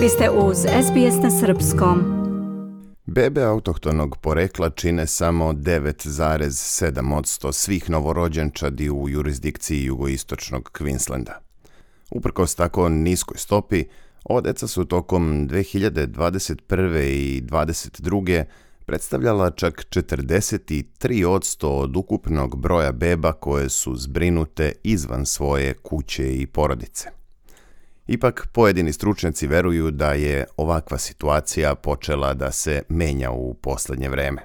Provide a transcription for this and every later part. Vi ste uz SBS na Srpskom. Bebe autohtonog porekla čine samo 9,7% svih novorođenčadi u jurisdikciji jugoistočnog Queenslanda. Uprkos tako niskoj stopi, ova deca su tokom 2021. i 2022. predstavljala čak 43% od ukupnog broja beba koje su zbrinute izvan svoje kuće i porodice. Ipak pojedini stručnjaci veruju da je ovakva situacija počela da se menja u poslednje vreme.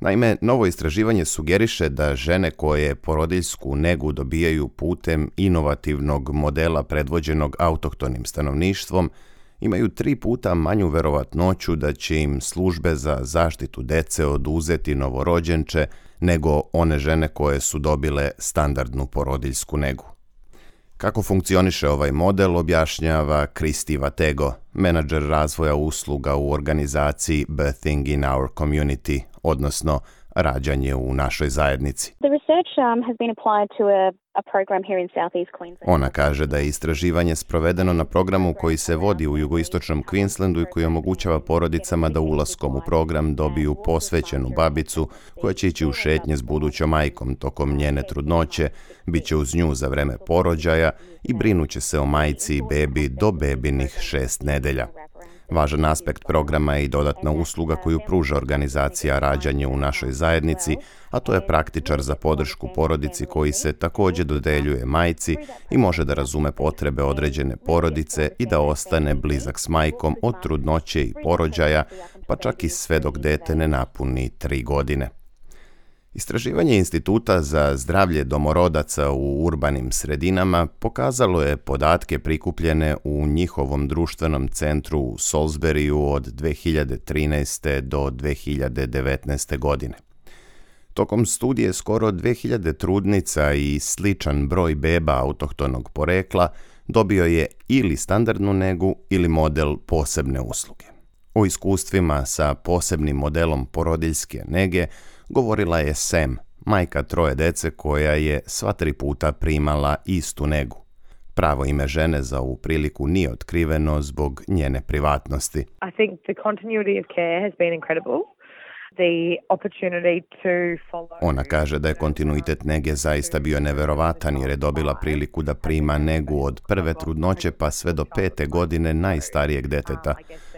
Naime, novo istraživanje sugeriše da žene koje porodiljsku negu dobijaju putem inovativnog modela predvođenog autohtonim stanovništvom imaju tri puta manju verovatnoću da će im službe za zaštitu dece oduzeti novorođenče nego one žene koje su dobile standardnu porodiljsku negu. Kako funkcioniše ovaj model objašnjava Kristi Vatego, menadžer razvoja usluga u organizaciji Birthing in Our Community, odnosno rađanje u našoj zajednici. The research um, has been applied to a Ona kaže da je istraživanje sprovedeno na programu koji se vodi u jugoistočnom Queenslandu i koji omogućava porodicama da ulaskom u program dobiju posvećenu babicu koja će ići u šetnje s budućom majkom tokom njene trudnoće, bit će uz nju za vreme porođaja i brinuće se o majci i bebi do bebinih šest nedelja. Važan aspekt programa je i dodatna usluga koju pruža organizacija Rađanje u našoj zajednici, a to je praktičar za podršku porodici koji se takođe dodeljuje majci i može da razume potrebe određene porodice i da ostane blizak s majkom od trudnoće i porođaja, pa čak i sve dok dete ne napuni tri godine. Istraživanje Instituta za zdravlje domorodaca u urbanim sredinama pokazalo je podatke prikupljene u njihovom društvenom centru u Solsberiju od 2013. do 2019. godine. Tokom studije skoro 2000 trudnica i sličan broj beba autohtonog porekla dobio je ili standardnu negu ili model posebne usluge. O iskustvima sa posebnim modelom porodiljske nege govorila je Sam, majka troje dece koja je sva tri puta primala istu negu. Pravo ime žene za ovu priliku nije otkriveno zbog njene privatnosti. I think the continuity of care has been incredible. Ona kaže da je kontinuitet nege zaista bio neverovatan jer je dobila priliku da prima negu od prve trudnoće pa sve do pete godine najstarijeg deteta.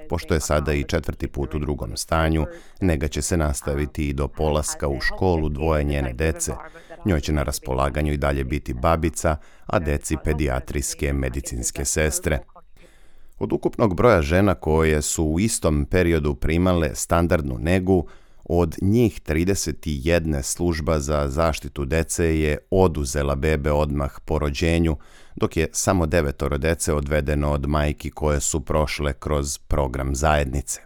Pošto je sada i četvrti put u drugom stanju, nega će se nastaviti i do polaska u školu dvoje njene dece. Njoj će na raspolaganju i dalje biti babica, a deci pedijatrijske medicinske sestre. Od ukupnog broja žena koje su u istom periodu primale standardnu negu, Od njih 31 služba za zaštitu dece je oduzela bebe odmah po rođenju, dok je samo devetoro dece odvedeno od majki koje su prošle kroz program zajednice.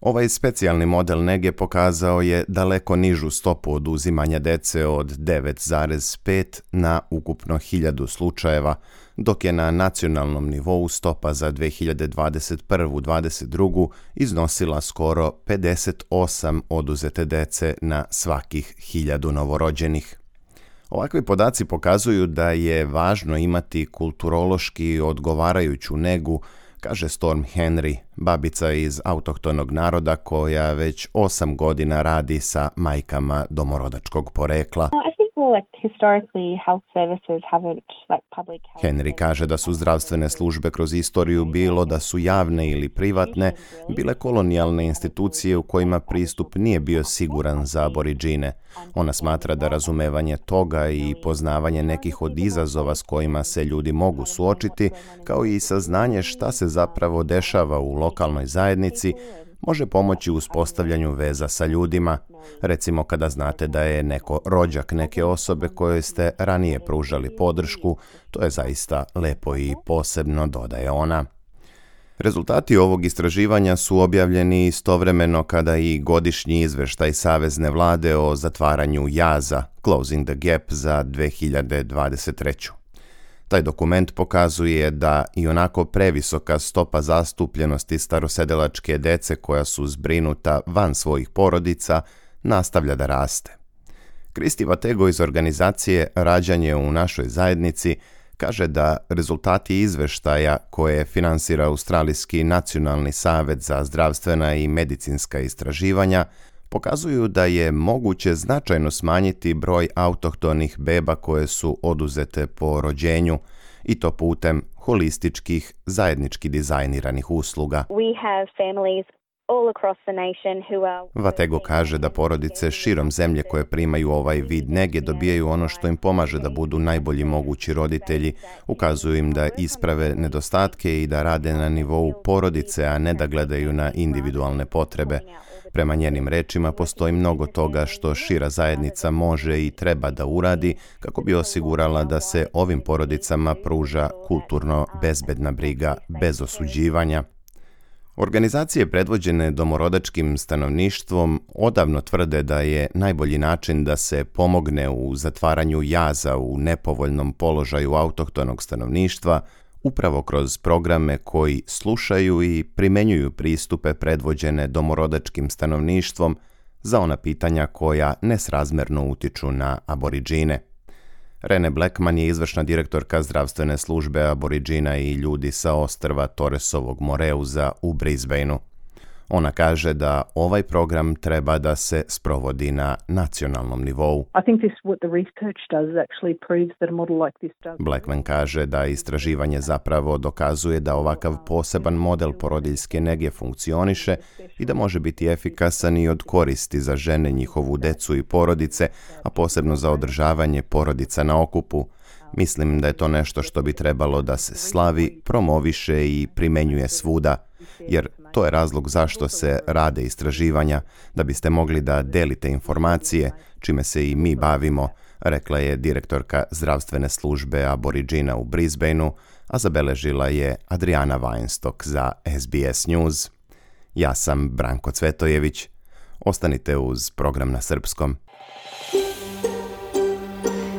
Ovaj specijalni model nege pokazao je daleko nižu stopu oduzimanja dece od 9,5 na ukupno 1000 slučajeva, dok je na nacionalnom nivou stopa za 2021-22 iznosila skoro 58 oduzete dece na svakih 1000 novorođenih. Ovakvi podaci pokazuju da je važno imati kulturološki odgovarajuću negu kaže Storm Henry, babica iz autohtonog naroda koja već osam godina radi sa majkama domorodačkog porekla. Henry kaže da su zdravstvene službe kroz istoriju bilo da su javne ili privatne, bile kolonijalne institucije u kojima pristup nije bio siguran za aboriđine. Ona smatra da razumevanje toga i poznavanje nekih od izazova s kojima se ljudi mogu suočiti, kao i saznanje šta se zapravo dešava u lokalnoj zajednici, može pomoći u uspostavljanju veza sa ljudima, recimo kada znate da je neko rođak neke osobe kojoj ste ranije pružali podršku, to je zaista lepo i posebno, dodaje ona. Rezultati ovog istraživanja su objavljeni istovremeno kada i godišnji izveštaj Savezne vlade o zatvaranju jaza Closing the Gap za 2023. Taj dokument pokazuje da i onako previsoka stopa zastupljenosti starosedelačke dece koja su zbrinuta van svojih porodica nastavlja da raste. Kristi Vatego iz organizacije Rađanje u našoj zajednici kaže da rezultati izveštaja koje finansira Australijski nacionalni savet za zdravstvena i medicinska istraživanja – pokazuju da je moguće značajno smanjiti broj autohtonih beba koje su oduzete po rođenju i to putem holističkih zajednički dizajniranih usluga. We have families all across the nation who are Vatego kaže da porodice širom zemlje koje primaju ovaj vid nege dobijaju ono što im pomaže da budu najbolji mogući roditelji, ukazuju im da isprave nedostatke i da rade na nivou porodice, a ne da gledaju na individualne potrebe. Prema njenim rečima postoji mnogo toga što šira zajednica može i treba da uradi kako bi osigurala da se ovim porodicama pruža kulturno bezbedna briga bez osuđivanja, Organizacije predvođene domorodačkim stanovništvom odavno tvrde da je najbolji način da se pomogne u zatvaranju jaza u nepovoljnom položaju autohtonog stanovništva upravo kroz programe koji slušaju i primenjuju pristupe predvođene domorodačkim stanovništvom za ona pitanja koja nesrazmerno utiču na aboriđine. Rene Blackman je izvršna direktorka zdravstvene službe aboriđina i ljudi sa ostrva Torresovog Moreuza u Brisbaneu. Ona kaže da ovaj program treba da se sprovodi na nacionalnom nivou. Blackman kaže da istraživanje zapravo dokazuje da ovakav poseban model porodiljske nege funkcioniše i da može biti efikasan i od koristi za žene, njihovu decu i porodice, a posebno za održavanje porodica na okupu. Mislim da je to nešto što bi trebalo da se slavi, promoviše i primenjuje svuda, jer To je razlog zašto se rade istraživanja, da biste mogli da delite informacije, čime se i mi bavimo, rekla je direktorka zdravstvene službe Aboriđina u Brisbaneu, a zabeležila je Adriana Weinstock za SBS News. Ja sam Branko Cvetojević. Ostanite uz program na srpskom.